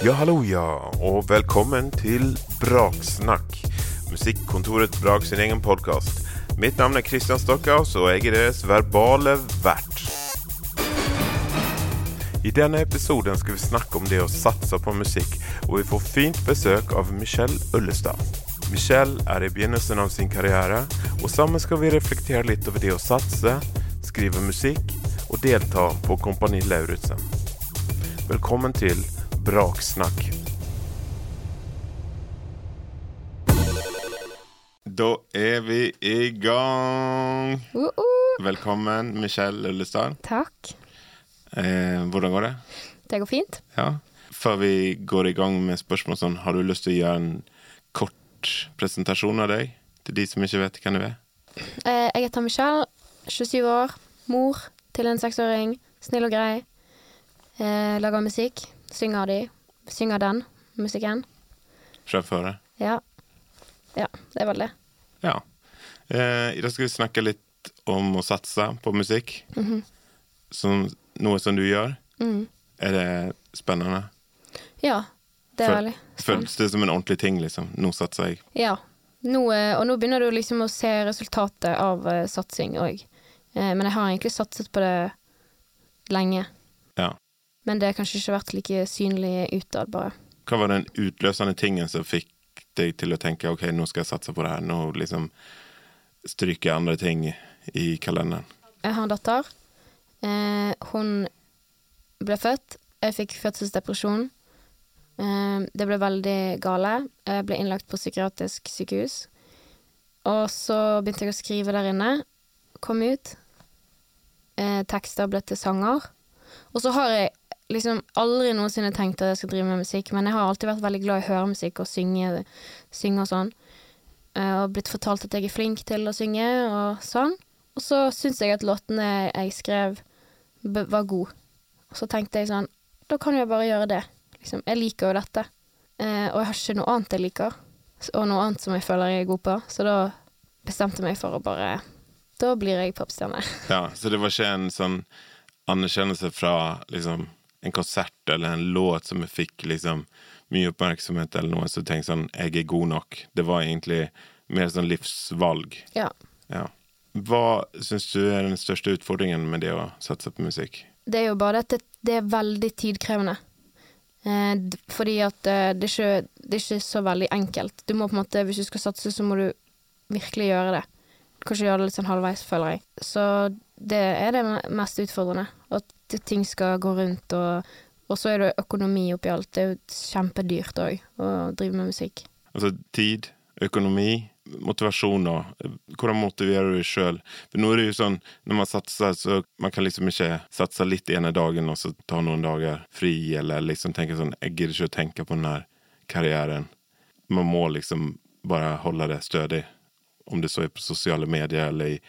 Ja, hallo, ja, og velkommen til Braksnakk. Musikkontoret Brak sin egen podkast. Mitt navn er Kristian Stockhaus, og jeg er deres verbale vert. I denne episoden skal vi snakke om det å satse på musikk, og vi får fint besøk av Michelle Ullestad. Michelle er i begynnelsen av sin karriere, og sammen skal vi reflektere litt over det å satse, skrive musikk og delta på Kompani Lauritzen. Velkommen til Braksnakk. Da er vi i gang. Uh-uh. Velkommen, Michelle Ullestad. Takk. Eh, hvordan går det? Det går fint. Ja. Før vi går i gang med spørsmål sånn, har du lyst til å gjøre en kort presentasjon av deg? Til de som ikke vet hvem du er? Eh, jeg heter Michelle, 27 år, mor til en seksåring. Snill og grei. Eh, lager musikk. Synger de. Synger den musikken. Sjåfør? Ja. Ja, det er vel det. Ja. Eh, I dag skal vi snakke litt om å satse på musikk. som, noe som du gjør. Mm. Er det spennende? Ja, det er veldig spennende. Føles det som en ordentlig ting, liksom? Nå satser jeg. Ja. Nå, eh, og nå begynner du liksom å se resultatet av eh, satsing òg. Eh, men jeg har egentlig satset på det lenge. Ja. Men det har kanskje ikke vært like synlig utad, bare. Hva var den utløsende tingen som fikk deg til å tenke ok, nå skal jeg satse på det her? Nå liksom stryke andre ting i kalenderen. Jeg har en datter. Eh, hun ble født. Jeg fikk fødselsdepresjon. Eh, det ble veldig gale. Jeg ble innlagt på psykiatrisk sykehus. Og så begynte jeg å skrive der inne. Kom ut. Eh, tekster ble til sanger. Og så har jeg liksom aldri noensinne tenkt at jeg skal drive med musikk, men jeg har alltid vært veldig glad i å høre musikk og synge, synge og sånn. Eh, og blitt fortalt at jeg er flink til å synge og sånn. Og så syns jeg at låtene jeg skrev, var gode. Og så tenkte jeg sånn Da kan jeg bare gjøre det. Liksom, jeg liker jo dette. Eh, og jeg har ikke noe annet jeg liker. Og noe annet som jeg føler jeg er god på. Så da bestemte jeg meg for å bare Da blir jeg popstjerne. Ja, Så det var ikke en sånn anerkjennelse fra liksom en konsert eller en låt som fikk liksom mye oppmerksomhet eller noe, så tenkte sånn Jeg er god nok. Det var egentlig mer sånn livsvalg. Ja. Ja. Hva syns du er den største utfordringen med det å satse på musikk? Det er jo bare at det, det er veldig tidkrevende. Eh, fordi at eh, det, er ikke, det er ikke så veldig enkelt. Du må på en måte, Hvis du skal satse, så må du virkelig gjøre det. Du kan gjøre det litt sånn halvveis, føler jeg. Så det er det mest utfordrende. At ting skal gå rundt, og, og så er det økonomi oppi alt. Det er jo kjempedyrt òg å drive med musikk. Altså tid, økonomi, motivasjon og Hvordan motiverer du deg sjøl? For nå er det jo sånn når man satser, så man kan liksom ikke satse litt ene dagen og så ta noen dager fri, eller liksom tenke sånn Jeg gidder ikke å tenke på den her karrieren. Man må liksom bare holde det stødig. Om det så er på sosiale medier eller i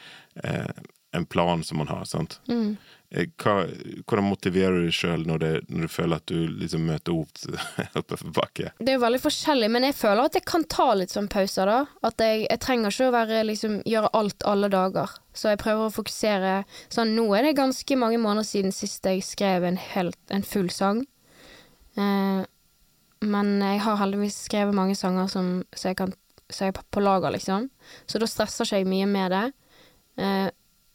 eh, en plan som man har. sant? Mm. Eh, Hva, hvordan motiverer du deg sjøl når, når du føler at du liksom møter opp oppoverbakke? Det er jo veldig forskjellig, men jeg føler at jeg kan ta litt sånn pauser, da. At jeg, jeg trenger ikke å være, liksom, gjøre alt alle dager. Så jeg prøver å fokusere Sånn, nå er det ganske mange måneder siden sist jeg skrev en, helt, en full sang. Eh, men jeg har heldigvis skrevet mange sanger som, så jeg kan så jeg er på lager, liksom. Så da stresser ikke jeg mye med det. Eh,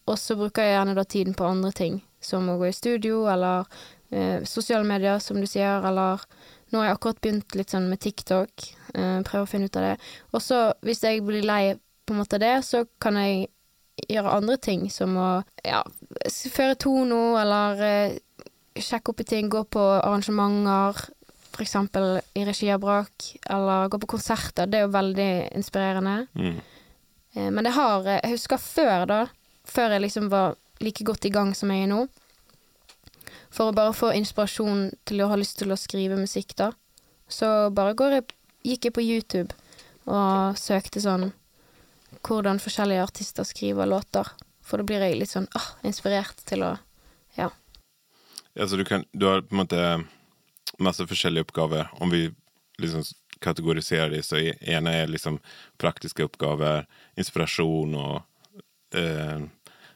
og så bruker jeg gjerne da tiden på andre ting, som å gå i studio, eller eh, sosiale medier, som du sier, eller nå har jeg akkurat begynt litt sånn med TikTok. Eh, prøver å finne ut av det. Og så, hvis jeg blir lei på en måte av det, så kan jeg gjøre andre ting, som å ja, føre tono, eller eh, sjekke opp i ting, gå på arrangementer, eksempel i regi av Bråk, eller gå på konserter. Det er jo veldig inspirerende. Mm. Eh, Men det har Jeg husker før, da. Før jeg liksom var like godt i gang som jeg er nå. For å bare få inspirasjon til å ha lyst til å skrive musikk, da. Så bare går jeg, gikk jeg på YouTube og søkte sånn hvordan forskjellige artister skriver låter. For da blir jeg litt sånn ah, inspirert til å Ja. Ja, så du, kan, du har på en måte masse forskjellige oppgaver. Om vi liksom kategoriserer de, så ene er liksom praktiske oppgaver, inspirasjon og eh,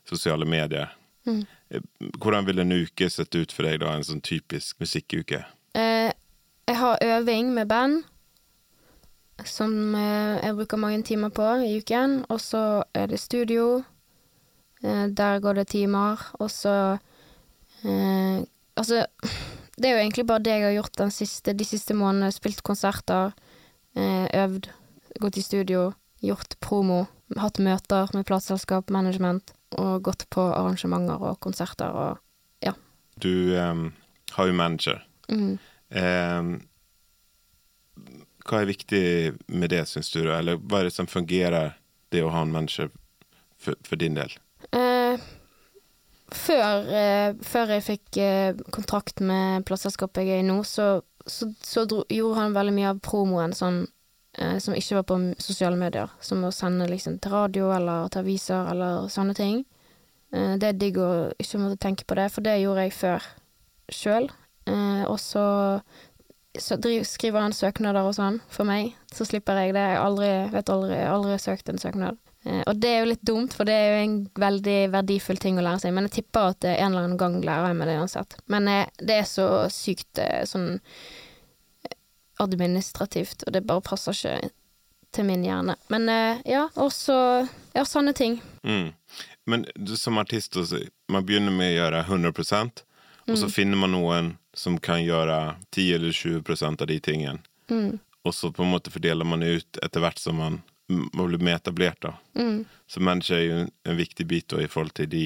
sosiale medier. Mm. Eh, Hvordan vil en uke sett ut for deg, da? En sånn typisk musikkuke? Eh, jeg har øving med band, som eh, jeg bruker mange timer på i uken. Og så er det studio. Eh, der går det timer. Og så eh, Altså, det er jo egentlig bare det jeg har gjort den siste, de siste månedene. Spilt konserter, eh, øvd, gått i studio, gjort promo. Hatt møter med plateselskap, management, og gått på arrangementer og konserter og Du um, har jo manager. mm. Um, hva er viktig med det, syns du? Eller hva er det som fungerer, det å ha en manager, for, for din del? Eh, før, eh, før jeg fikk eh, kontrakt med plateselskapet jeg er i nå, så, så, så dro, gjorde han veldig mye av promoen sånn eh, som ikke var på sosiale medier. Som å sende liksom til radio eller til aviser eller sånne ting. Eh, det er digg å ikke måtte tenke på det, for det gjorde jeg før sjøl. Eh, og så, så driv, skriver han søknader og sånn for meg, så slipper jeg det. Jeg aldri, vet aldri, aldri søkt en søknad. Eh, og det er jo litt dumt, for det er jo en veldig verdifull ting å lære seg. Men jeg tipper at en eller annen gang lærer jeg meg det uansett. Men eh, det er så sykt eh, sånn administrativt, og det bare passer ikke til min hjerne. Men ja, også Ja, sånne ting. Mm. Men du, som artist, man begynner med å gjøre 100% og så finner man noen som kan gjøre 10 eller 20% av de tingene. Mm. Og så på en måte fordeler man ut etter hvert som man, man bli mer etablert. da. Mm. Så manager er jo en, en viktig bit da, i forhold til de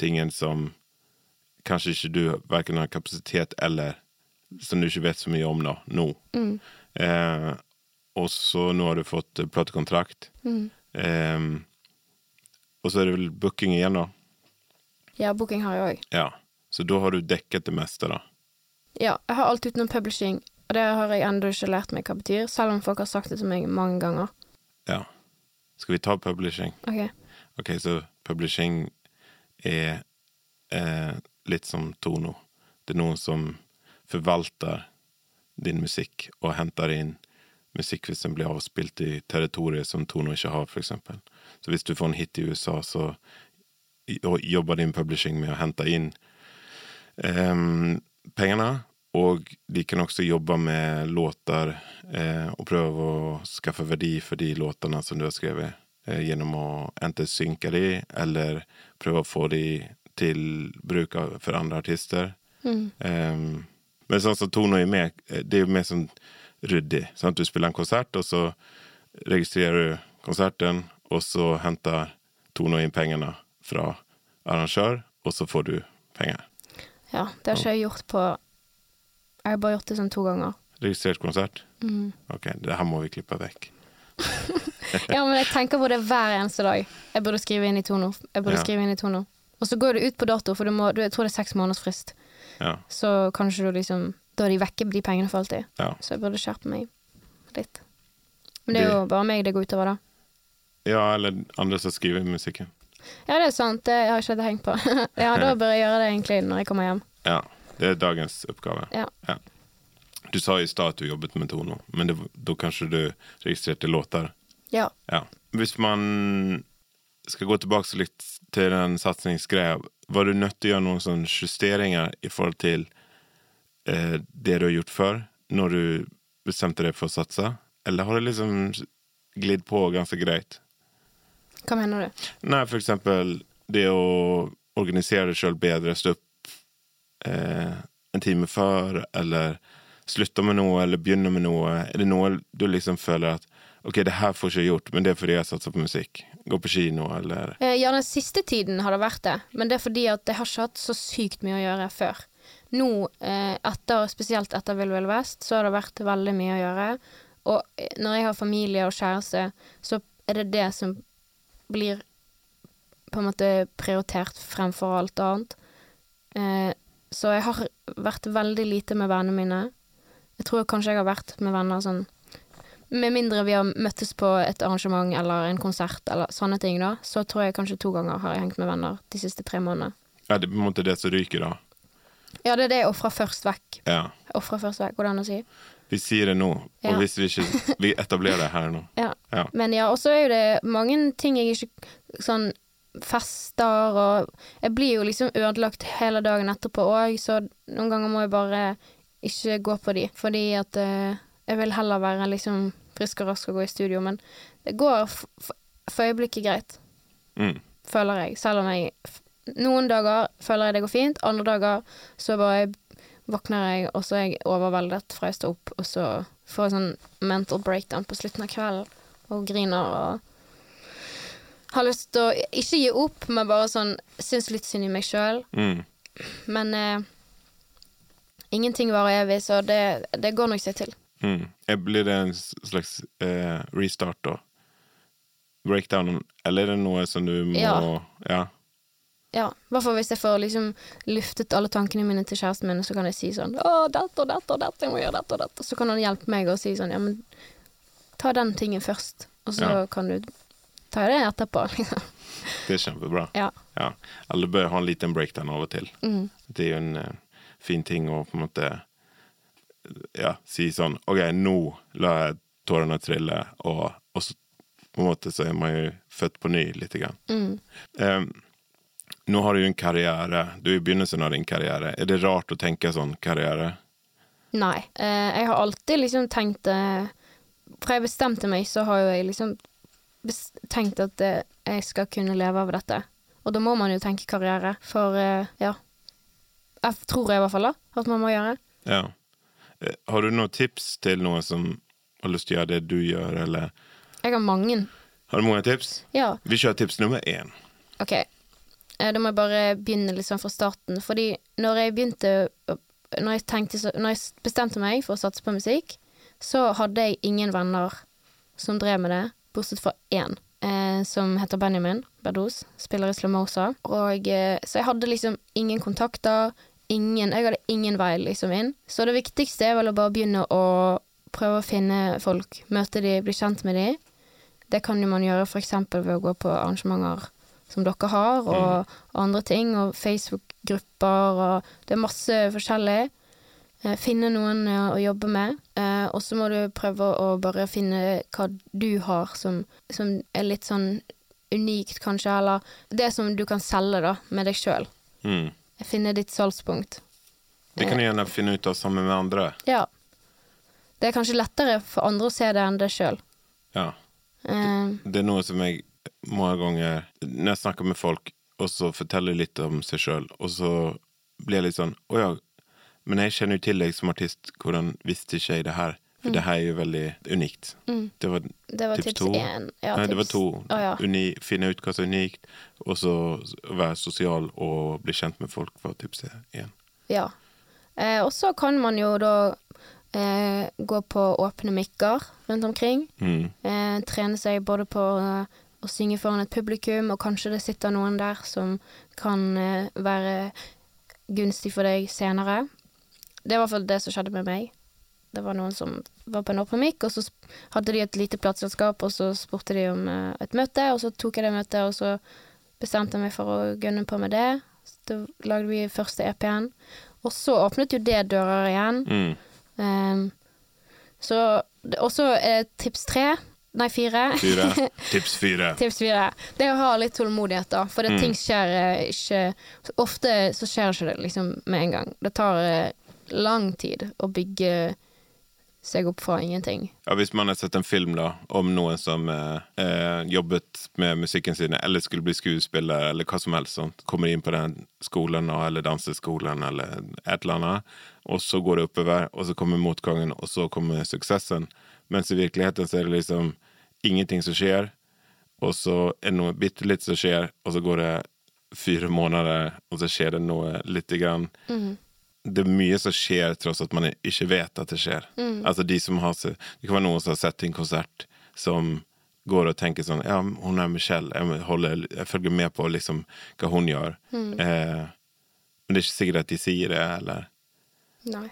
tingene som kanskje ikke du verken har kapasitet eller som du ikke vet så mye om da, nå. Mm. Eh, og så nå har du fått eh, platekontrakt. Mm. Eh, og så er det vel booking igjen, da. Ja, booking har jeg òg. Ja. Så da har du dekket det meste, da. Ja, jeg har alt utenom publishing, og det har jeg ennå ikke lært meg hva betyr, selv om folk har sagt det til meg mange ganger. Ja. Skal vi ta publishing? Ok. Ok, så publishing er eh, litt som Tono. Det er noen som forvalter din musikk og henter inn musikk hvis den blir avspilt i territorier som Tono ikke har, eksempel. Så hvis du får en hit i USA, så jobber din publishing med å hente inn eh, pengene. Og de kan også jobbe med låter eh, og prøve å skaffe verdi for de låtene som du har skrevet, eh, gjennom å enten synke de, eller prøve å få de til bruk for andre artister. Mm. Eh, men sånn som Tono er med, eh, det er jo mer sånn ryddig. Sånn at du spiller en konsert, og så registrerer du konserten, og så henter Tono inn pengene fra arrangør, og så får du penger. Ja, det har ikke jeg gjort på Jeg har bare gjort det sånn to ganger. Registrert konsert? Mm. Ok, det her må vi klippe vekk. Ja, men jeg tenker på det hver eneste dag. Jeg burde skrive inn i Tono. Jeg burde Ja. skrive inn i Tono. Og så går det ut på dato, for du må, du, jeg tror det er seks måneders frist. Ja. Så kanskje du liksom Da er de vekke, de pengene for alltid. ja. Så jeg burde skjerpe meg litt. Men det er jo bare meg det går utover, da. Ja, eller andre som skriver musikken. Ja, det er sant. Det har ikke hengt på. ja, da bør jeg gjøre det egentlig når jeg kommer hjem. Ja, det er dagens oppgave. Ja. Du sa i stad at du jobbet med Tono, men det, da kanskje du registrerte låter? Ja. Ja. Hvis man skal gå tilbake litt til den satsingsgreia, var du nødt til å gjøre noen sånne justeringer i forhold til eh, det du har gjort før, når du bestemte deg for å satse? Eller har det liksom glidd på ganske greit? Hva mener du? Nei, for eksempel det å organisere deg sjøl bedre, stå opp eh, en time før, eller slutter med noe, eller begynner med noe. Er det noe du liksom føler at ok, det her får ikke gjort, men det er fordi jeg satser på musikk? Gå på kino, eller Eh, Ja, den siste tiden har det vært det, men det er fordi at jeg har ikke hatt så sykt mye å gjøre før. Nå, eh, etter, spesielt etter Vill Vill Vest, så har det vært veldig mye å gjøre. Og eh, når jeg har familie og kjæreste, så er det det som blir på en måte prioritert fremfor alt annet. Så jeg har vært veldig lite med vennene mine. Jeg tror kanskje jeg har vært med venner sånn Med mindre vi har møttes på et arrangement eller en konsert eller sånne ting, da, så tror jeg kanskje to ganger har jeg hengt med venner de siste tre månedene. Ja, det er på en måte det som ryker, da? Ja, det er det jeg ofrer først vekk. Ja. Ofrer først vekk, går det an å si? Vi sier det nå, Ja. og hvis vi ikke Vi etablerer det her nå. Ja. Ja. Men ja, og så er jo det mange ting jeg ikke sånn fester og Jeg blir jo liksom ødelagt hele dagen etterpå òg, så noen ganger må jeg bare ikke gå på de, fordi at uh, jeg vil heller være liksom frisk og rask og gå i studio, men det går for øyeblikket greit, Mm. føler jeg, selv om jeg Noen dager føler jeg det går fint, andre dager så bare våkner jeg, og så er jeg overveldet fra jeg står opp, og så får jeg sånn mental breakdown på slutten av kvelden, og griner og har lyst til å ikke gi opp, men bare sånn syns litt synd i meg sjøl. Mm. Men eh, ingenting varer evig, så det, det går nok seg til. Mm. Blir det en slags eh, restart da? Breakdown, eller er det noe som du må Ja. ja. Ja, hvert fall hvis jeg får liksom luftet alle tankene mine til kjæresten min, så kan jeg si sånn 'Å, dette og dette og dette, jeg må gjøre dette og dette.' Så kan han hjelpe meg og si sånn 'Ja, men ta den tingen først, og så Ja. kan du ta det etterpå', liksom. Det er kjempebra. Ja. Ja. Alle bør ha en liten breakdown av og til. Mm. Det er jo en uh, fin ting å på en måte ja, si sånn OK, nå lar jeg tårene trille, og, og så på en måte så er man jo født på ny lite grann. Mm. Um, nå har du jo en karriere. Du er i begynnelsen av din karriere. Er det rart å tenke sånn karriere? Nei. Uh, jeg har alltid liksom tenkt uh, Fra jeg bestemte meg, så har jo jeg liksom tenkt at eh, jeg skal kunne leve av dette. Og da må man jo tenke karriere, for eh, ja. Jeg tror jeg i hvert fall da, at man må gjøre. Ja. Eh, Har du noen tips til noen som har lyst til å gjøre det du gjør, eller Jeg har mange. Har du mange tips? Ja, Vi kjører tips nummer én. OK. Da må jeg bare begynne liksom fra starten. Fordi når jeg begynte Når jeg, tenkte, når jeg bestemte meg for å satse på musikk, så hadde jeg ingen venner som drev med det, bortsett fra én. Eh, som heter Benjamin Berdos, spiller i Slamosa. Og, eh, så jeg hadde liksom ingen kontakter. Ingen, jeg hadde ingen vei liksom inn. Så det viktigste er vel å bare begynne å prøve å finne folk. Møte de, bli kjent med de. Det kan jo man gjøre f.eks. ved å gå på arrangementer som dere har, og andre ting, og Facebook-grupper, og det er masse forskjellig. Eh, Finne noen eh, å jobbe med, eh, og så må du prøve å bare finne hva du har som, som er litt sånn unikt, kanskje, eller det som du kan selge, da, med deg sjøl. Mm. Finne ditt salgspunkt. Det kan du gjerne finne ut av sammen med andre. Ja. Det er kanskje lettere for andre å se det enn deg sjøl. Ja. Det, Det er noe som jeg mange ganger Når jeg snakker med folk, og så forteller litt om seg sjøl, og så blir jeg litt sånn Å ja, men jeg kjenner jo til deg som artist, hvordan visste ikke jeg det her? For det her er jo veldig unikt. Det var det var tips tips to. En, Ja, Nei, det var to. Oh, ja. Uni, finne ut hva som er unikt, og så være sosial og bli kjent med folk var tips én. Ja. Eh, og så kan man jo da eh, gå på åpne mikker rundt omkring. Mm. Eh, trene seg både på eh, å synge foran et publikum, og kanskje det sitter noen der som kan eh, være gunstig for deg senere. Det er i hvert fall det som skjedde med meg. Det var noen som var på en åpen og så hadde de et lite plateselskap, og så spurte de om eh, et møte, og så tok jeg det møtet, og så bestemte jeg meg for å gunne på med det. Så da lagde vi første EP-en. Og så åpnet jo det dører igjen. Mm. Um, så Og så er tips tre, nei fire. Fire. Tips fire. tips fire. Det er å ha litt tålmodighet, da. For det, Mm. ting skjer eh, ikke Ofte så skjer ikke det liksom med en gang. Det tar eh, lang tid å bygge seg opp fra ingenting. Ja, Hvis man har sett en film da, om noen som eh, eh, jobbet med musikken sin, eller skulle bli skuespiller, eller hva som helst, sånt. kommer inn på den skolen eller danseskolen eller et eller annet, og så går det oppover, og så kommer motgangen, og så kommer suksessen. Mens i virkeligheten så er det liksom ingenting som skjer, og så er det noe bitte litt som skjer, og så går det fire måneder, og så skjer det noe lite grann det er mye som skjer tross at man ikke vet at det skjer. Altså de som har Det kan være noen som har sett en konsert som går og tenker sånn Ja, hun er Michelle. Jeg, holder, jeg følger med på liksom hva hun gjør. Eh, men det er ikke sikkert at de sier det, eller Nei.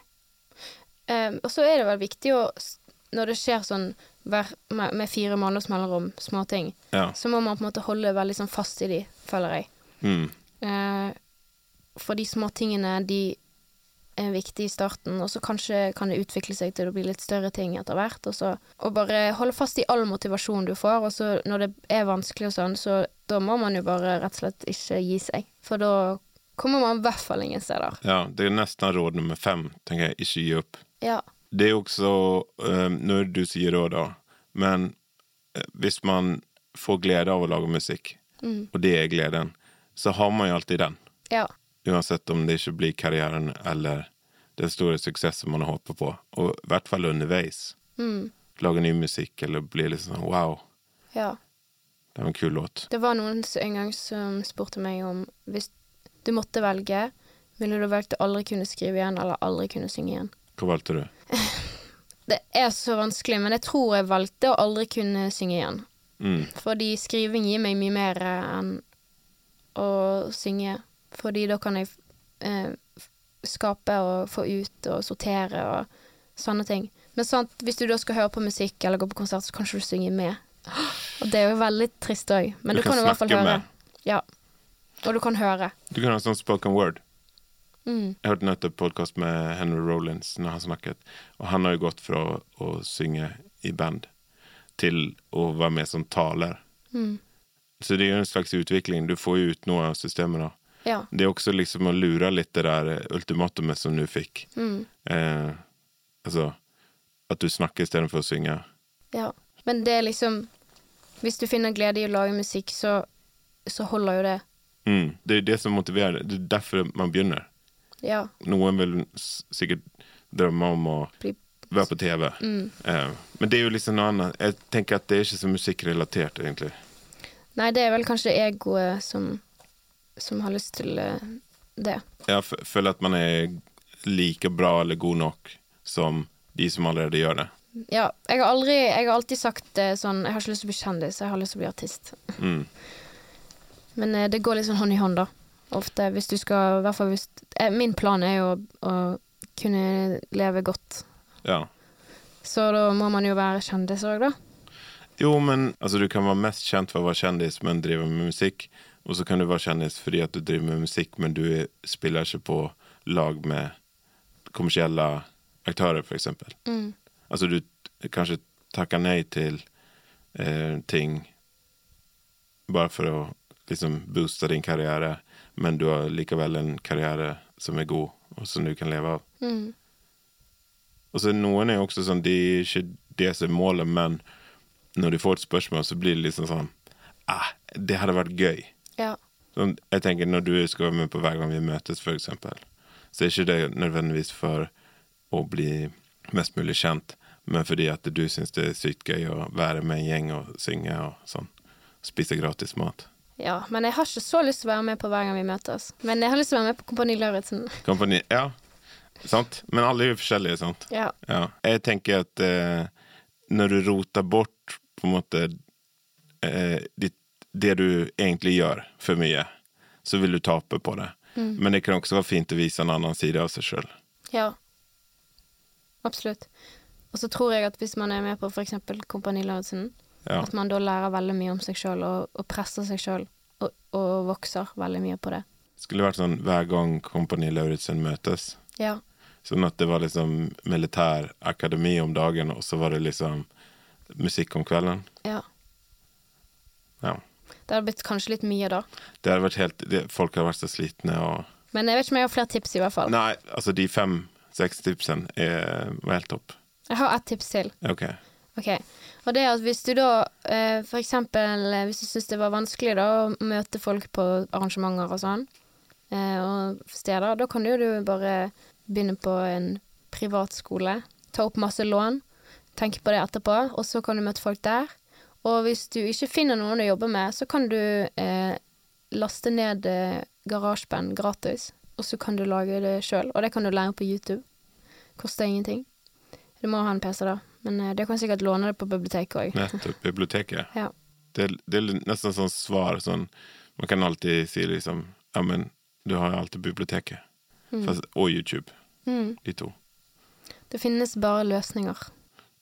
Um, og så er det vel viktig å Når det skjer sånn hver, med, med fire måneders mellomrom, småting, Ja. så må man på en måte holde veldig sånn fast i de, føler jeg. Mm. Uh, for de småtingene, de viktig i starten, og så kanskje kan det utvikle seg til å bli litt større ting etter hvert. Og, så, og bare holde fast i all motivasjon du får, og så når det er vanskelig og sånn, så da må man jo bare rett og slett ikke gi seg. For da kommer man i hvert fall ingen steder. Ja, det er nesten råd nummer fem, tenker jeg. Ikke gi opp. Ja. Det er også eh, Når du sier råd, da, men eh, hvis man får glede av å lage musikk, Mm. og det er gleden, så har man jo alltid den. Ja. Uansett om det ikke blir karrieren eller den store suksessen man har håpet på. Og i hvert fall underveis. Mm. Lage ny musikk eller bli litt sånn wow, ja. det var en kul låt. Det var noen en gang som spurte meg om hvis du måtte velge, ville du valgt å aldri kunne skrive igjen eller aldri kunne synge igjen? Hva valgte du? Det er så vanskelig, men jeg tror jeg valgte å aldri kunne synge igjen. Mm. Fordi skriving gir meg mye mer eh, enn å synge. Fordi da kan jeg eh, skape og få ut og sortere og sånne ting. Men sant, hvis du da skal høre på musikk eller gå på konsert, så kan ikke du synge med. Og det er jo veldig trist òg, men Du du, kan kan, i hvert fall høre. med. Ja. Og du kan høre. Du kan ha sånn spoken word. Mm. Jeg hørte nettopp podkast med Henry Rollins når han snakket, og han har jo gått fra å, å synge i band til å være med som taler. Mm. Så det er jo en slags utvikling. Du får jo ut noe av systemet da. Ja. Det er også liksom å lure litt det der ultimatumet som du fikk. Mm. Eh, altså at du snakker istedenfor å synge. ja. Men det er liksom Hvis du finner glede i å lage musikk, så, så holder jo det. Mm. Det er det som motiverer. Det er derfor man begynner. Ja. Noen vil sikkert drømme om å være på TV. mm. Eh, men det er jo liksom noe annet. Jeg tenker at det er ikke så musikkrelatert, egentlig. Nei, det er vel kanskje egoet som, som har lyst til eh, det. Jeg føler at man er like bra eller god nok som de som allerede gjør det. Ja, jeg har aldri Jeg har alltid sagt sånn Jeg har ikke lyst til å bli kjendis, jeg har lyst til å bli artist. Mm. Men eh, det går litt sånn hånd i hånd, da. Ofte hvis du skal I hvert fall hvis eh, Min plan er jo å, å kunne leve godt. Ja. Så da må man jo være kjendis òg, da. Jo, men altså, du kan være mest kjent for å være kjendis, men drive med musikk. Og så kan du være kjendis fordi at du driver med musikk, men du er- spiller ikke på lag med kommersielle aktører, eksempel. Mm. Altså du kanskje takker nei til eh, ting bare for å liksom booste din karriere, men du har likevel en karriere som er god, og som du kan leve av. Mm. Og så noen er også sånn, det er ikke det som er målet, men når de får et spørsmål, så blir det liksom sånn ah, det hadde vært gøy. Ja. Sånn, jeg tenker Når du skal være med på Hver gang vi møtes, eksempel, så er ikke det nødvendigvis for å bli mest mulig kjent, men fordi at du syns det er sykt gøy å være med en gjeng og synge og sånn. Spise gratis mat. ja. Men jeg har ikke så lyst til å være med på hver gang vi møtes. Men jeg har lyst til å være med på Kompani Lauritzen. Kompani Ja, sant? Men alle er jo forskjellige, sant? Ja. Ja. Jeg tenker at eh, når du roter bort på en måte eh, ditt, det du egentlig gjør, for mye, så vil du tape på det. Men det kan også være fint å vise en annen side av seg sjøl. Ja. Absolutt. Og så tror jeg at hvis man er med på f.eks. Kompani Lauritzen, Ja. at man da lærer veldig mye om seg sjøl og, og presser seg sjøl og, og vokser veldig mye på det. Skulle vært sånn hver gang Kompani Lauritzen møtes. Ja. Sånn at det var liksom militærakademi om dagen, og så var det liksom musikk om kvelden. ja. Ja. Det hadde blitt kanskje litt mye da. Det hadde vært helt det, Folk hadde vært så slitne og Men jeg vet ikke om jeg har flere tips, i hvert fall. Nei, altså de fem-seks tipsene er, var helt topp. Jeg har ett tips til. OK. Ok, og det er at hvis du da eh, for eksempel eh, hvis du syns det var vanskelig da å møte folk på arrangementer og sånn, eh, og steder, da kan jo du bare begynne på en privatskole, ta opp masse lån, tenke på det etterpå, og så kan du møte folk der. Og hvis du ikke finner noen å jobbe med, så kan du eh, laste ned eh, GarageBand gratis, og så kan du lage det sjøl, og det kan du lære på YouTube. Koster ingenting. Du må ha en PC, da. Men eh, du kan sikkert låne det på biblioteket òg. Nettopp. Biblioteket. Ja. Det, det er nesten sånn svar sånn Man kan alltid si liksom Ja, men du har jo alltid biblioteket. Fast, og YouTube. Mm. De to. Det finnes bare løsninger.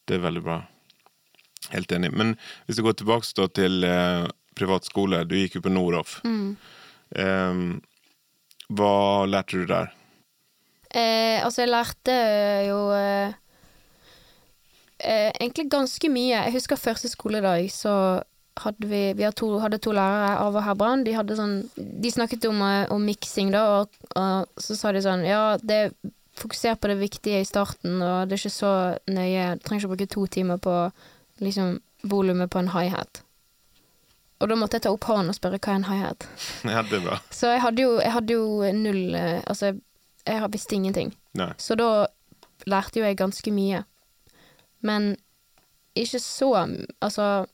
Det er veldig bra. Helt enig. Men hvis vi går tilbake til eh, privatskole. Du gikk jo på Noroff. Mm. Eh, hva lærte du der? Eh, altså, jeg lærte jo eh, eh, egentlig ganske mye. Jeg husker første skoledag, så hadde vi, vi hadde, to, hadde to lærere, Arve og Herbrand. De, hadde sånn, de snakket om, eh, om miksing, da, og, og så sa de sånn Ja, det fokuser på det viktige i starten, og det er ikke så nøye. Du trenger ikke bruke to timer på liksom volumet på en high-hat. Og da måtte jeg ta opp hånden og spørre hva er en high-hat. Ja, det er bra. Så jeg hadde jo, jeg hadde jo null eh, Altså, jeg visste ingenting. Nei. Så da lærte jo jeg ganske mye. Men ikke så Altså,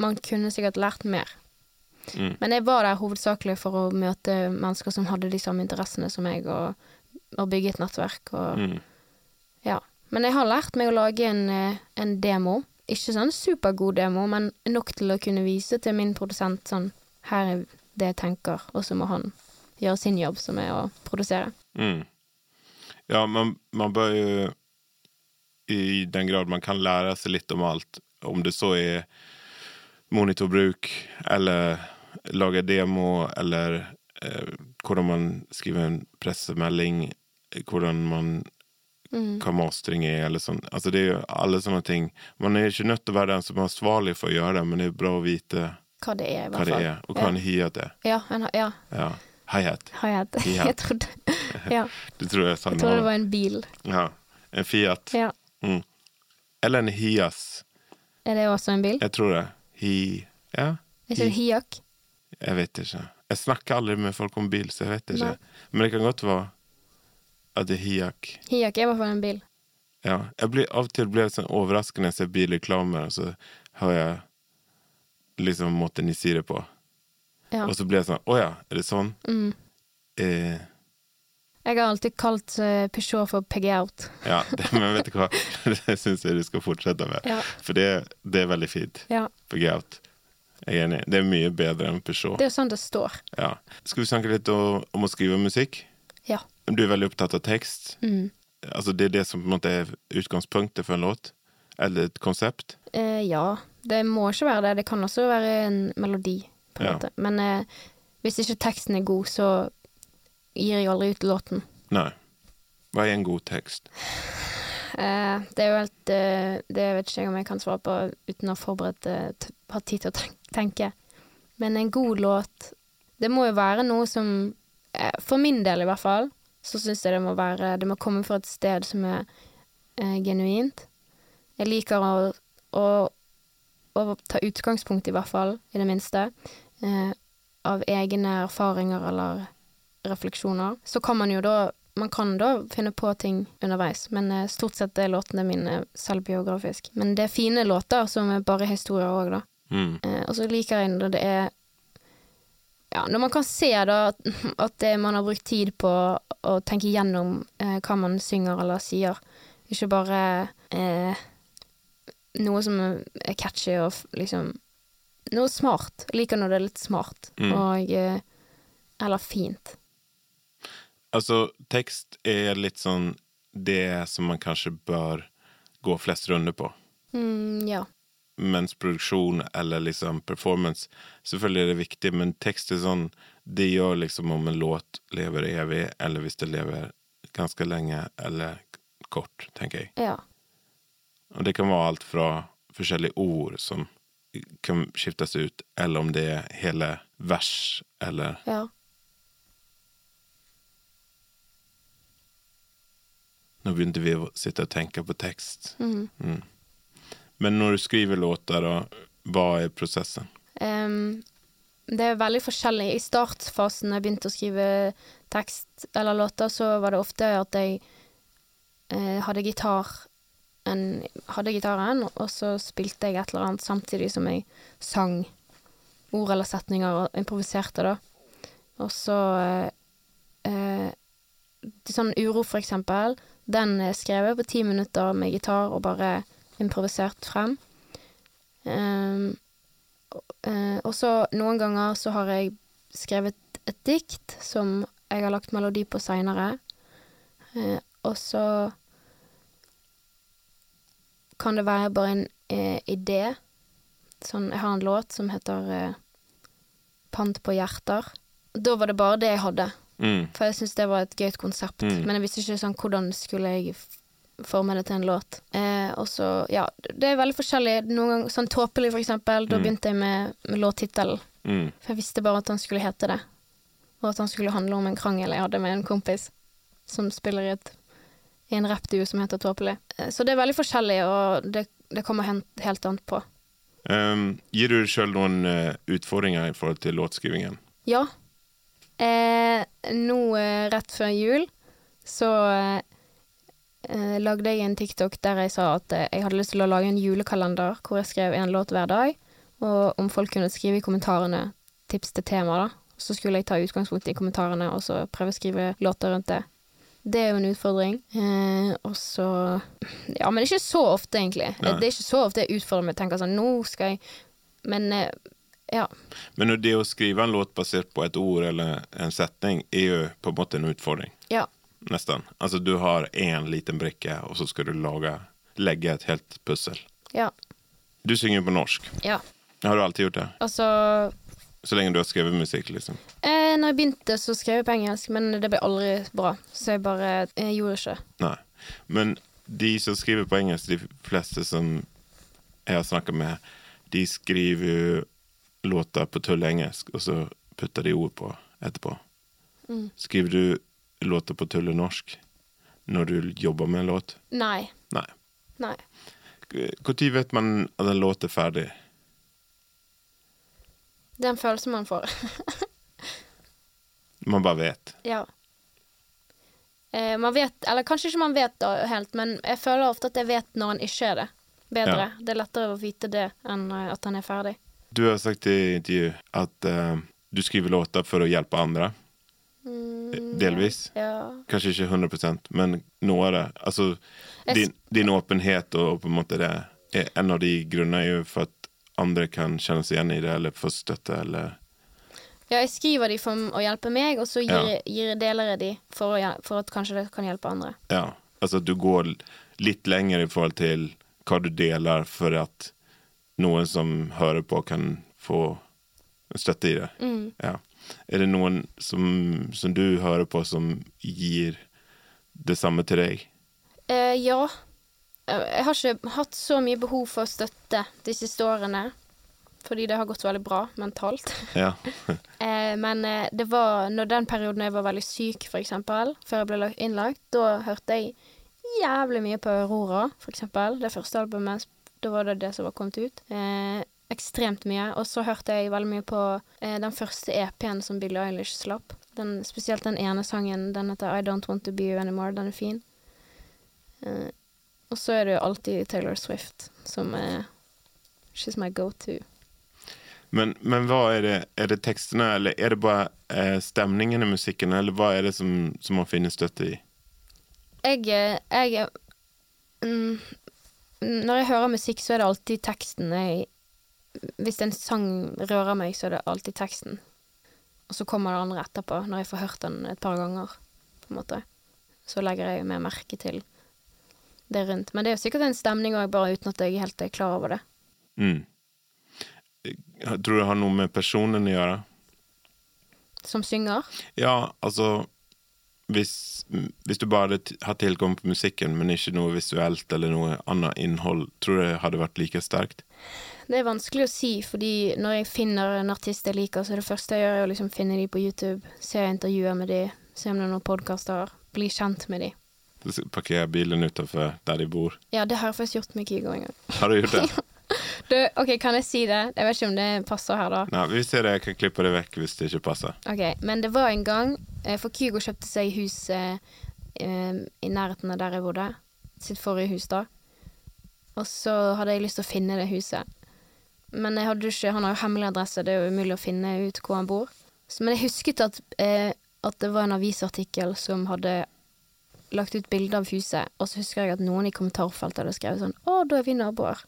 man kunne sikkert lært mer. Mm. Men jeg var der hovedsakelig for å møte mennesker som hadde de samme interessene som meg, og, og bygge et nettverk. Og, Mm. ja. Men jeg har lært meg å lage en, eh, en demo. Ikke sånn supergod demo, men nok til å kunne vise til min produsent sånn Her er det jeg tenker, og så må han gjøre sin jobb, som er å produsere. Mm. Ja, men man bør jo i den grad man kan lære seg litt om alt, Om det så er monitorbruk eller laga demo eller eh, hvordan man skriver en pressemelding, eh, hvordan man Mm. hva mastring er, eller sånn. Altså det er jo alle sånne ting. Man er ikke nødt til å være den som er ansvarlig for å gjøre det, men det er bra å vite Hva det er, i hvert det fall. og hva en hi-hat er. Ja, en, ja, Ja. Hi-hat. jeg et. Jeg trodde Ja, Du tror jeg sa jeg trodde det var en bil. Ja. En Fiat. Ja. Mm. Eller en Hias. Er det også en bil? Jeg tror det. Hi... Ja, Er ikke det Hiak? jeg vet ikke. Jeg snakker aldri med folk om bil, så jeg vet ikke. Nei. Men det kan godt være at det er Hiak. Hiak er i hvert fall en bil. Ja. Blir, av og til blir jeg sånn overrasket når jeg ser bilreklamer, og så hører jeg liksom måten de sier det på. Ja. Og så blir jeg sånn Å ja, er det sånn? Mm. Eh, Jeg har alltid kalt eh, Peugeot for Peggy Out. ja, det, men vet du hva? Det syns jeg du skal fortsette med. Ja. For det, det er veldig fint. ja. Peggy Out. Jeg er enig. Det er mye bedre enn Peugeot. Det er sånn det står. Ja. Skal vi snakke litt om, om å skrive musikk? Ja. Du er veldig opptatt av tekst. Mm. Altså Det er det som på en måte er utgangspunktet for en låt? Eller et konsept? Eh, ja. Det må ikke være det. Det kan også være en melodi, på en Ja. måte. Men eh, hvis ikke teksten er god, så gir jeg aldri ut låten. Nei. Hva er en god tekst? Eh, det er jo helt eh, Det vet ikke jeg om jeg kan svare på uten å forberede forberedt ha tid til å tenke. Men en god låt Det må jo være noe som eh, For min del, i hvert fall, så syns jeg det må være Det må komme fra et sted som er eh, genuint. Jeg liker å, å, å ta utgangspunkt, i hvert fall, i det minste, eh, av egne erfaringer eller refleksjoner. Så kan man jo da man kan da finne på ting underveis, men eh, stort sett er låtene mine selvbiografiske. Men det er fine låter som er bare historier òg, da. Mm. Eh, og så liker jeg når det er Ja, når man kan se da at, man har brukt tid på å tenke gjennom eh, hva man synger eller sier. Ikke bare eh, noe som er catchy og liksom Noe smart. Jeg liker når det er litt smart Mm. og eh, Eller fint. Altså, tekst er litt sånn det som man kanskje bør gå flest runder på. Mm, ja. Mens produksjon eller liksom performance Selvfølgelig er det viktig, men tekst er sånn Det gjør liksom om en låt lever evig, eller hvis det lever ganske lenge eller kort, tenker jeg. Ja. Og det kan være alt fra forskjellige ord som kan skiftes ut, eller om det er hele vers, eller Ja. Nå begynte vi å sitte og tenke på tekst. Mm. Mm. Men når du skriver låter, da, hva er prosessen? Um, det er veldig forskjellig. I startfasen da jeg begynte å skrive tekst eller låter, så var det ofte at jeg eh, hadde gitar en, hadde gitaren, og så spilte jeg et eller annet samtidig som jeg sang ord eller setninger og improviserte, da. Og så eh, eh, Sånn uro, for eksempel, den skrev jeg på ti minutter med gitar og bare improvisert frem. Em, Eh, og så noen ganger så har jeg skrevet et dikt som jeg har lagt melodi på seinere. Eh, og så kan det være bare en eh, idé. Sånn, jeg har en låt som heter eh, Pant på hjerter. Da var det bare det jeg hadde. Mm. For jeg syntes det var et gøyt konsept. Mm. Men jeg visste ikke sånn hvordan skulle jeg forme det til en låt. Eh, og så, ja, det er veldig forskjellig. Noen ganger, sånn Tåpelig, for eksempel. Da Mm. begynte jeg med, med låttittelen. Mm. For jeg visste bare at han skulle hete det. Og at han skulle handle om en krangel jeg hadde med en kompis som spiller i, et, i en rappduo som heter Tåpelig. Eh, Så det er veldig forskjellig, og det, det kommer helt, helt an på. Um, gir du sjøl noen uh, utfordringer i forhold til låtskrivingen? Ja. Eh, nå eh, rett før jul så eh, lagde jeg en TikTok der jeg sa at eh, jeg hadde lyst til å lage en julekalender hvor jeg skrev en låt hver dag, og om folk kunne skrive i kommentarene tips til tema, da. Så skulle jeg ta utgangspunkt i kommentarene og så prøve å skrive låter rundt det. Det er jo en utfordring. Eh, og så Ja, men det er ikke så ofte, egentlig. Nei. Det er ikke så ofte jeg utfordrer meg og tenker sånn Nå skal jeg Men eh, ja. Men det å skrive en låt basert på et ord eller en setning er jo på en måte en utfordring. Ja. Nesten. Altså du har én liten brikke, og så skal du lage, legge et helt pussel. Ja. Du synger jo på norsk. ja. Har du alltid gjort det? Altså Så lenge du har skrevet musikk, liksom? Eh, når jeg begynte, så skrev jeg på engelsk, men det ble aldri bra. Så jeg bare jeg gjorde ikke. Nei. Men de som skriver på engelsk, de fleste som jeg har snakket med, de skriver jo låter på tull engelsk, og så putter de ord på etterpå. Mm. Skriver du låter på tullenorsk når du jobber med en låt? Nei. Nei. Nei. Når vet man at en låt er ferdig? Det er en følelse man får. Man bare vet. ja. Eh, man vet, eller kanskje ikke man vet da helt, men jeg føler ofte at jeg vet når han ikke er det. Bedre. Ja. Det er lettere å vite det enn eh, at han er ferdig. Du har sagt i intervju at eh, du skriver låter for å hjelpe andre. Mm, Delvis. Ja. Kanskje ikke 100 men noe av det. Altså, din, din åpenhet og på en måte det En av de grunnene er jo for at andre kan kjenne seg igjen i det, eller få støtte, eller ja, jeg skriver de for å hjelpe meg, og så gir, Ja. gir deler jeg de for, å, for at kanskje det kan hjelpe andre. Ja. Altså at du går litt lenger i forhold til hva du deler, for at noen som hører på, kan få støtte i det. Mm. Ja. Er det noen som, som du hører på, som gir det samme til deg? Eh, ja. Eh, Jeg har ikke hatt så mye behov for støtte de siste årene. Fordi det har gått veldig bra mentalt. Ja. Eh, men eh, det var når den perioden jeg var veldig syk, for eksempel, før jeg ble innlagt, da hørte jeg jævlig mye på Aurora, for eksempel. Det første albumet. Da var det det som var kommet ut. Eh, ekstremt mye. Og så hørte jeg veldig mye på eh, den første EP-en som Billie Eilish slapp. Den, spesielt den ene sangen. Den heter I Don't Want To Be You Anymore. Den er fin. Eh, og så er det jo alltid Taylor Swift, som er She's my go-to. Men, men hva er det? Er det tekstene, eller er det bare eh, stemningen i musikken, eller hva er det som, som man finner støtte i? Jeg, eh, jeg mm, Når jeg hører musikk, så er det alltid teksten jeg Hvis en sang rører meg, så er det alltid teksten. Og så kommer det andre etterpå, når jeg får hørt den et par ganger. På en måte. Så legger jeg mer merke til det rundt. Men det er jo sikkert en stemning òg, bare uten at jeg helt er klar over det. Mm. Tror du det har noe med personen å gjøre. Som synger. Ja, altså hvis, hvis du bare hatt tilgang på musikken, men ikke noe visuelt eller noe annet innhold, tror du det hadde vært like sterkt? Det er vanskelig å si, fordi når jeg finner en artist jeg liker, så er det første jeg gjør, er å liksom finne dem på YouTube, se intervjuer med dem, se om det er noen podkaster, bli kjent med dem. Parkere bilen utenfor der de bor. Ja, det har jeg faktisk gjort med Kygo en gang. Har du gjort det? Du, OK, kan jeg si det? Jeg vet ikke om det passer her, da. Nei, vi ser det. Jeg kan klippe det vekk hvis det ikke passer. Ok, Men det var en gang eh, For Kygo kjøpte seg hus eh, i nærheten av der jeg bodde. Sitt forrige hus, da. Og så hadde jeg lyst til å finne det huset. Men jeg hadde ikke, han har jo hemmelig adresse, det er jo umulig å finne ut hvor han bor. Så, men jeg husket at, eh, at det var en avisartikkel som hadde lagt ut bilde av huset, og så husker jeg at noen i kommentarfeltet hadde skrevet sånn Å, da er vi naboer.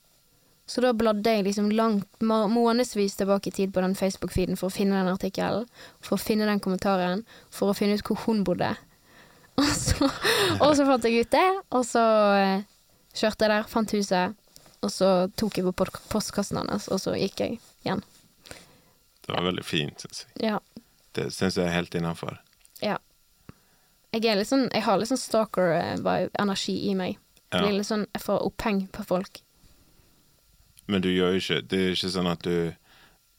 Så da bladde jeg liksom langt, månedsvis tilbake i tid på den Facebook-feeden for å finne den artikkelen, for å finne den kommentaren, for å finne ut hvor hun bodde. Og så, og så fant jeg ut det, og så eh, kjørte jeg der, fant huset, og så tok jeg på postkassen hans, og så gikk jeg igjen. Det var veldig fint, syns jeg. Ja. Det syns jeg er helt innafor. Ja. Jeg sånn Jeg har litt sånn stalker-energi i meg. Ja. Jeg, litt sånn Jeg får oppheng på folk. Men du gjør jo ikke Det er ikke sånn at du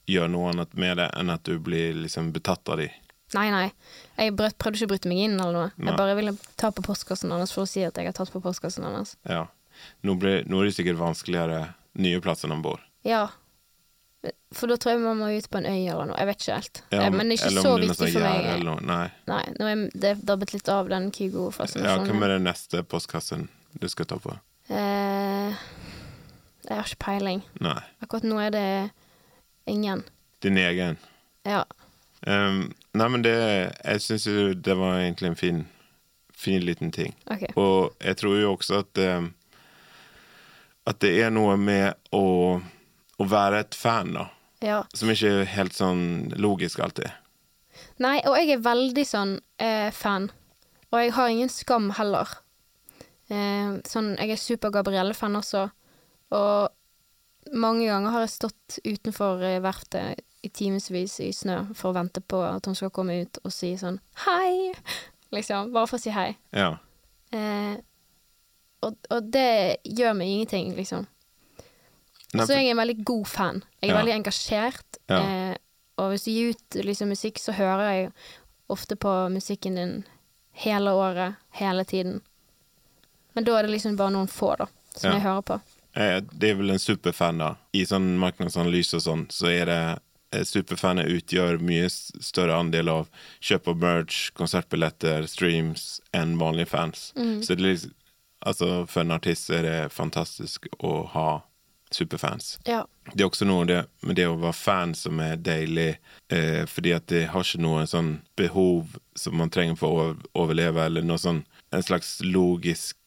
gjør noe annet med det enn at du blir liksom betatt av de. Nei, nei. Jeg prøvde ikke å bryte meg inn eller noe. Nei. Jeg bare ville ta på postkassen hans for å si at jeg har tatt på postkassen hans. Ja. Nå, blir, nå er det sikkert vanskeligere nye plasser enn bor. Ja. For da tror jeg man må ut på en øy eller noe. Jeg vet ikke helt. Ja, men, Men det er ikke så viktig sånn for meg. Eller. Nei. Nei, nå er det dabbet litt av den Ja, Kygo-fascinasjonen. hvem er den neste postkassen du skal ta på? Eh, jeg har ikke peiling. Nei. Akkurat nå er det ingen. Din egen. Ja. Um, nei, men det Jeg syns jo det var egentlig en fin, fin liten ting. OK. Og jeg tror jo også at ehm, At det er noe med å, å være et fan, da. Ja. Som ikke er helt sånn logisk alltid. Nei, og jeg er veldig sånn eh, fan. Og jeg har ingen skam heller. Eh, sånn, jeg er super-Gabrielle-fan også. Og mange ganger har jeg stått utenfor eh, verftet i timevis i snø for å vente på at hun skal komme ut og si sånn hei. Liksom. Bare for å si hei. Ja. Eh, og, og det gjør meg ingenting, liksom. Så jeg er en veldig god fan. Jeg er Ja. veldig engasjert. Ja. Eh, og hvis du gir ut liksom, musikk, så hører jeg ofte på musikken din hele året, hele tiden. Men da er det liksom bare noen få, da, som Ja. jeg hører på. Eh, Det er vel en superfan, da. I sånn markedsanalyse og sånn, så er det eh, Superfaner utgjør mye større andel av kjøp av merch, konsertbilletter, streams enn vanlige fans. Så det er liksom Altså, for en artist er det fantastisk å ha superfans. Ja. Det er også noe det, med det å være fan som er deilig, eh, fordi at det har ikke noe sånn behov som man trenger for å overleve, eller noe sånn en slags logisk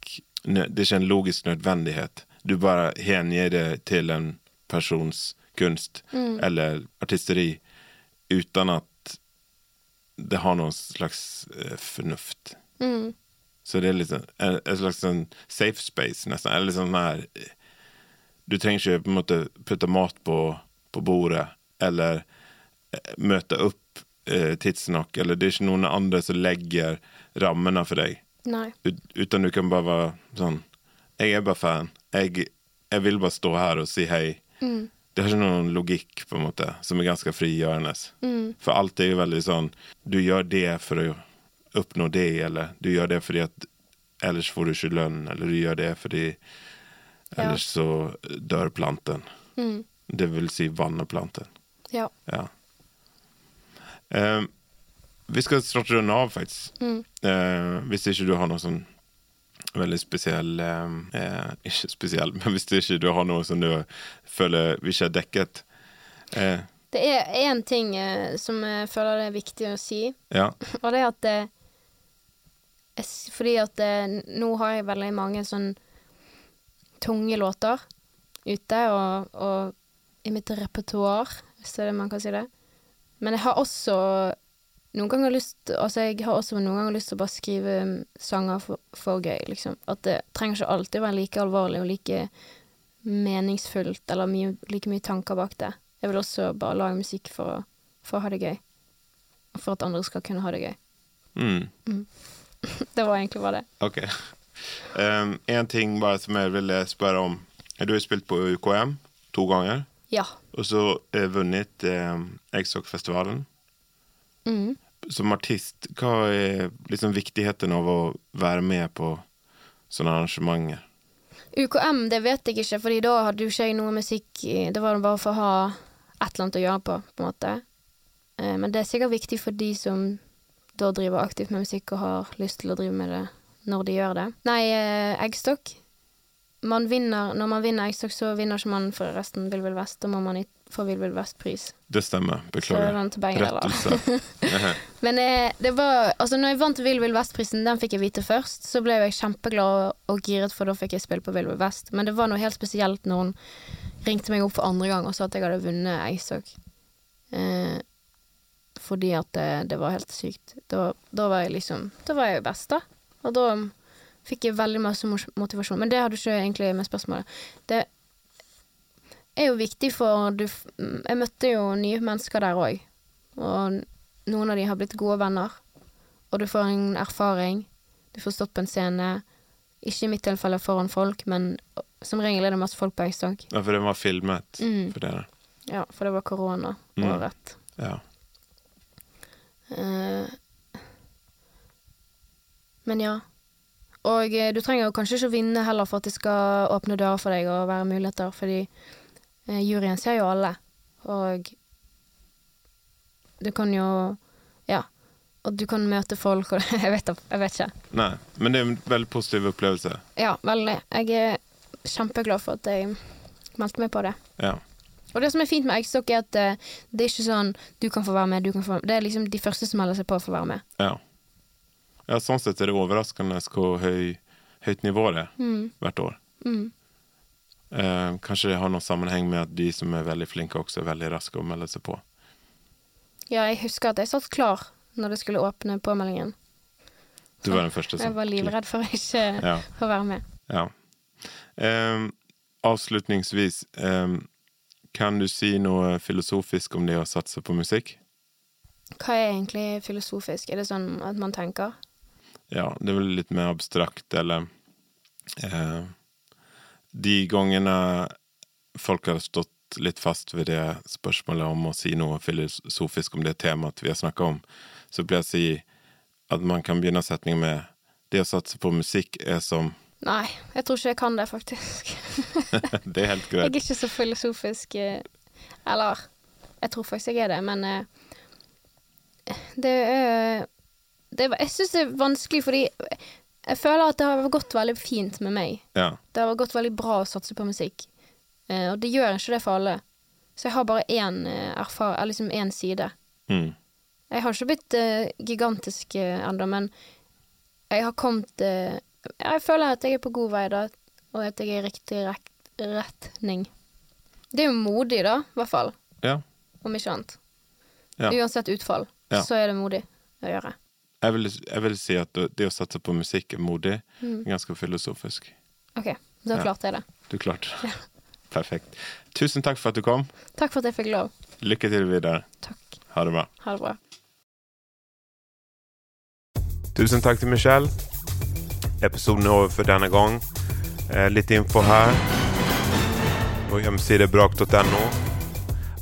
Det er ikke en logisk nødvendighet. Du bare hengir det til en persons kunst eller artisteri uten at det har noen slags eh, fornuft. Mm. Så det er liksom en, en slags sånn safe space, nesten. Eller liksom her Du trenger ikke på en måte putte mat på, på bordet, eller eh, møte opp eh, tidsnok, eller det er ikke noen andre som legger rammene for deg. Nei. Ut, uten du kan bare være sånn Jeg er bare fan. Jeg, jeg vil bare stå her og si hei. Det har ikke noen logikk, på en måte, som er ganske frigjørende. For alt er jo veldig sånn Du gjør det for å oppnå det, eller du gjør det fordi at ellers får du ikke lønn, eller du gjør det fordi Ja. ellers så dør planten. Mm. Det vil si vanner planten. Ja. Ja. Eh, vi skal starte runde av, faktisk. Mm. Uh, hvis ikke du har noe sånn veldig spesiell eh, eh, Ikke spesiell, men hvis ikke du har noe som du føler vi ikke har dekket. Eh, Det er én ting eh, som jeg føler det er viktig å si, ja. og det er at s- Fordi at eh, nå har jeg veldig mange sånn tunge låter ute, og, og i mitt repertoar, hvis det er det man kan si det. Men jeg har også noen ganger lyst Altså, jeg har også noen ganger lyst til å bare skrive mm, sanger for, for gøy, liksom. At det trenger ikke alltid være like alvorlig og like meningsfullt, eller mye, like mye tanker bak det. Jeg vil også bare lage musikk for å, for å ha det gøy. Og for at andre skal kunne ha det gøy. Mm, Det var egentlig bare det. ok. Um, en ting bare som jeg ville spørre om. Du har spilt på UKM to ganger, Ja. og så eh, vunnet eh, Eggstokkfestivalen. Mm. Som artist, hva er liksom viktigheten av å være med på sånne arrangementer? UKM, det vet jeg ikke, Fordi da hadde jo ikke jeg noe musikk Det var bare for å ha et eller annet å gjøre på, på en måte. Eh, Men det er sikkert viktig for de som da driver aktivt med musikk og har lyst til å drive med det når de gjør det. Nei, eh, eggstokk. Man vinner, når man vinner eggstokk, så vinner ikke man for resten Vill Vill Vest. Da må man få Vill Vill Vest-pris. Det stemmer. Beklager. Rettelse. Men eh, det var Altså, når jeg vant Vill Vill Vest-prisen, den fikk jeg vite først, så ble jeg kjempeglad og giret, for da fikk jeg spille på Vill Vill Vest. Men det var noe helt spesielt når hun ringte meg opp for andre gang og sa at jeg hadde vunnet eggstokk. Eh, fordi at det, det var helt sykt. Da, da var jeg liksom Da var jeg jo best, da. Og da fikk jeg veldig masse motivasjon. Men det hadde ikke egentlig med spørsmålet. Det er jo viktig for du Jeg møtte jo nye mennesker der òg. Og noen av de har blitt gode venner. og du får en erfaring. Du får stått på en scene. Ikke i mitt tilfelle foran folk, men som regel er det masse folk på Øysak. Ja, for den var filmet Mm. for dere. Ja, for det var korona Mm. året. Ja. Eh, men ja. Og eh, du trenger kanskje ikke å vinne heller for at det skal åpne dører for deg og være muligheter, fordi eh, juryen ser jo alle, og du kan jo Ja. Og du kan møte folk, og jeg vet, jeg vet ikke. Nei, men det er en veldig positiv opplevelse. Ja, veldig. Jeg er kjempeglad for at jeg meldte meg på det. Ja. Og det som er fint med Eggstokk, er at uh, det er ikke sånn du kan få være med, du kan få være med. Det er liksom de første som melder seg på å være med. Ja. ja, sånn sett er det overraskende hvor høy, høyt nivå det er Mm. hvert år. Mm. Uh, kanskje det har noen sammenheng med at de som er veldig flinke, også er veldig raske å melde seg på. Ja, jeg husker at jeg satt klar når det skulle åpne påmeldingen. Du var den første som Jeg var livredd for å ikke Ja. få være med. ja. Eh, avslutningsvis, eh, kan du si noe filosofisk om det å satse på musikk? Hva er egentlig filosofisk? Er det sånn at man tenker? Ja, det er vel litt mer abstrakt, eller eh, De gangene folk har stått litt fast ved det spørsmålet om å si noe filosofisk om det temaet vi har snakka om, så blir jeg å si at man kan begynne setningen med Det å satse på musikk er som Nei, jeg tror ikke jeg kan det, faktisk. Det er helt Jeg er ikke så filosofisk eh, Eller jeg tror faktisk jeg er det, men eh, det er det, er- Jeg syns det er vanskelig fordi jeg føler at det har gått veldig fint med meg. Ja. Det har gått veldig bra å satse på musikk. Eh, og det gjør ikke det for alle. Så jeg har bare én erfaring, eller liksom én side. Mm. Jeg har ikke blitt uh, gigantisk uh, ennå, men jeg har kommet eh, Jeg føler at jeg er på god vei, da, og at jeg er i riktig retning. Det er jo modig, da, i hvert fall. ja. Om ikke annet. Ja. Uansett utfall, Ja. så er det modig å gjøre. Jeg vil, jeg vil si at det å satse på musikk er modig. Mm. Ganske filosofisk. OK, da klarte jeg det. Du klarte det. Perfekt. Tusen takk for at du kom. Takk for at jeg fikk lov. Lykke til videre. Takk. Ha det bra. Ha det bra. Tusen takk til Michelle. Episoden er over for denne gang. Eh, litt info her. Vår hjemmeside er brak.no.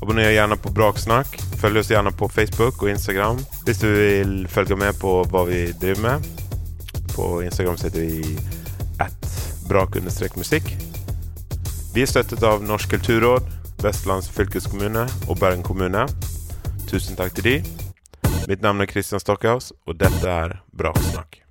Abonner gjerne på Braksnakk. Følg oss gjerne på Facebook og Instagram hvis du vil følge med på hva vi driver med. På Instagram heter vi at brak-musikk. Vi er støttet av Norsk kulturråd, Vestlands fylkeskommune og Bergen kommune. Tusen takk til de. Mitt navn er Christian Stockhaus, og dette er Braksnakk.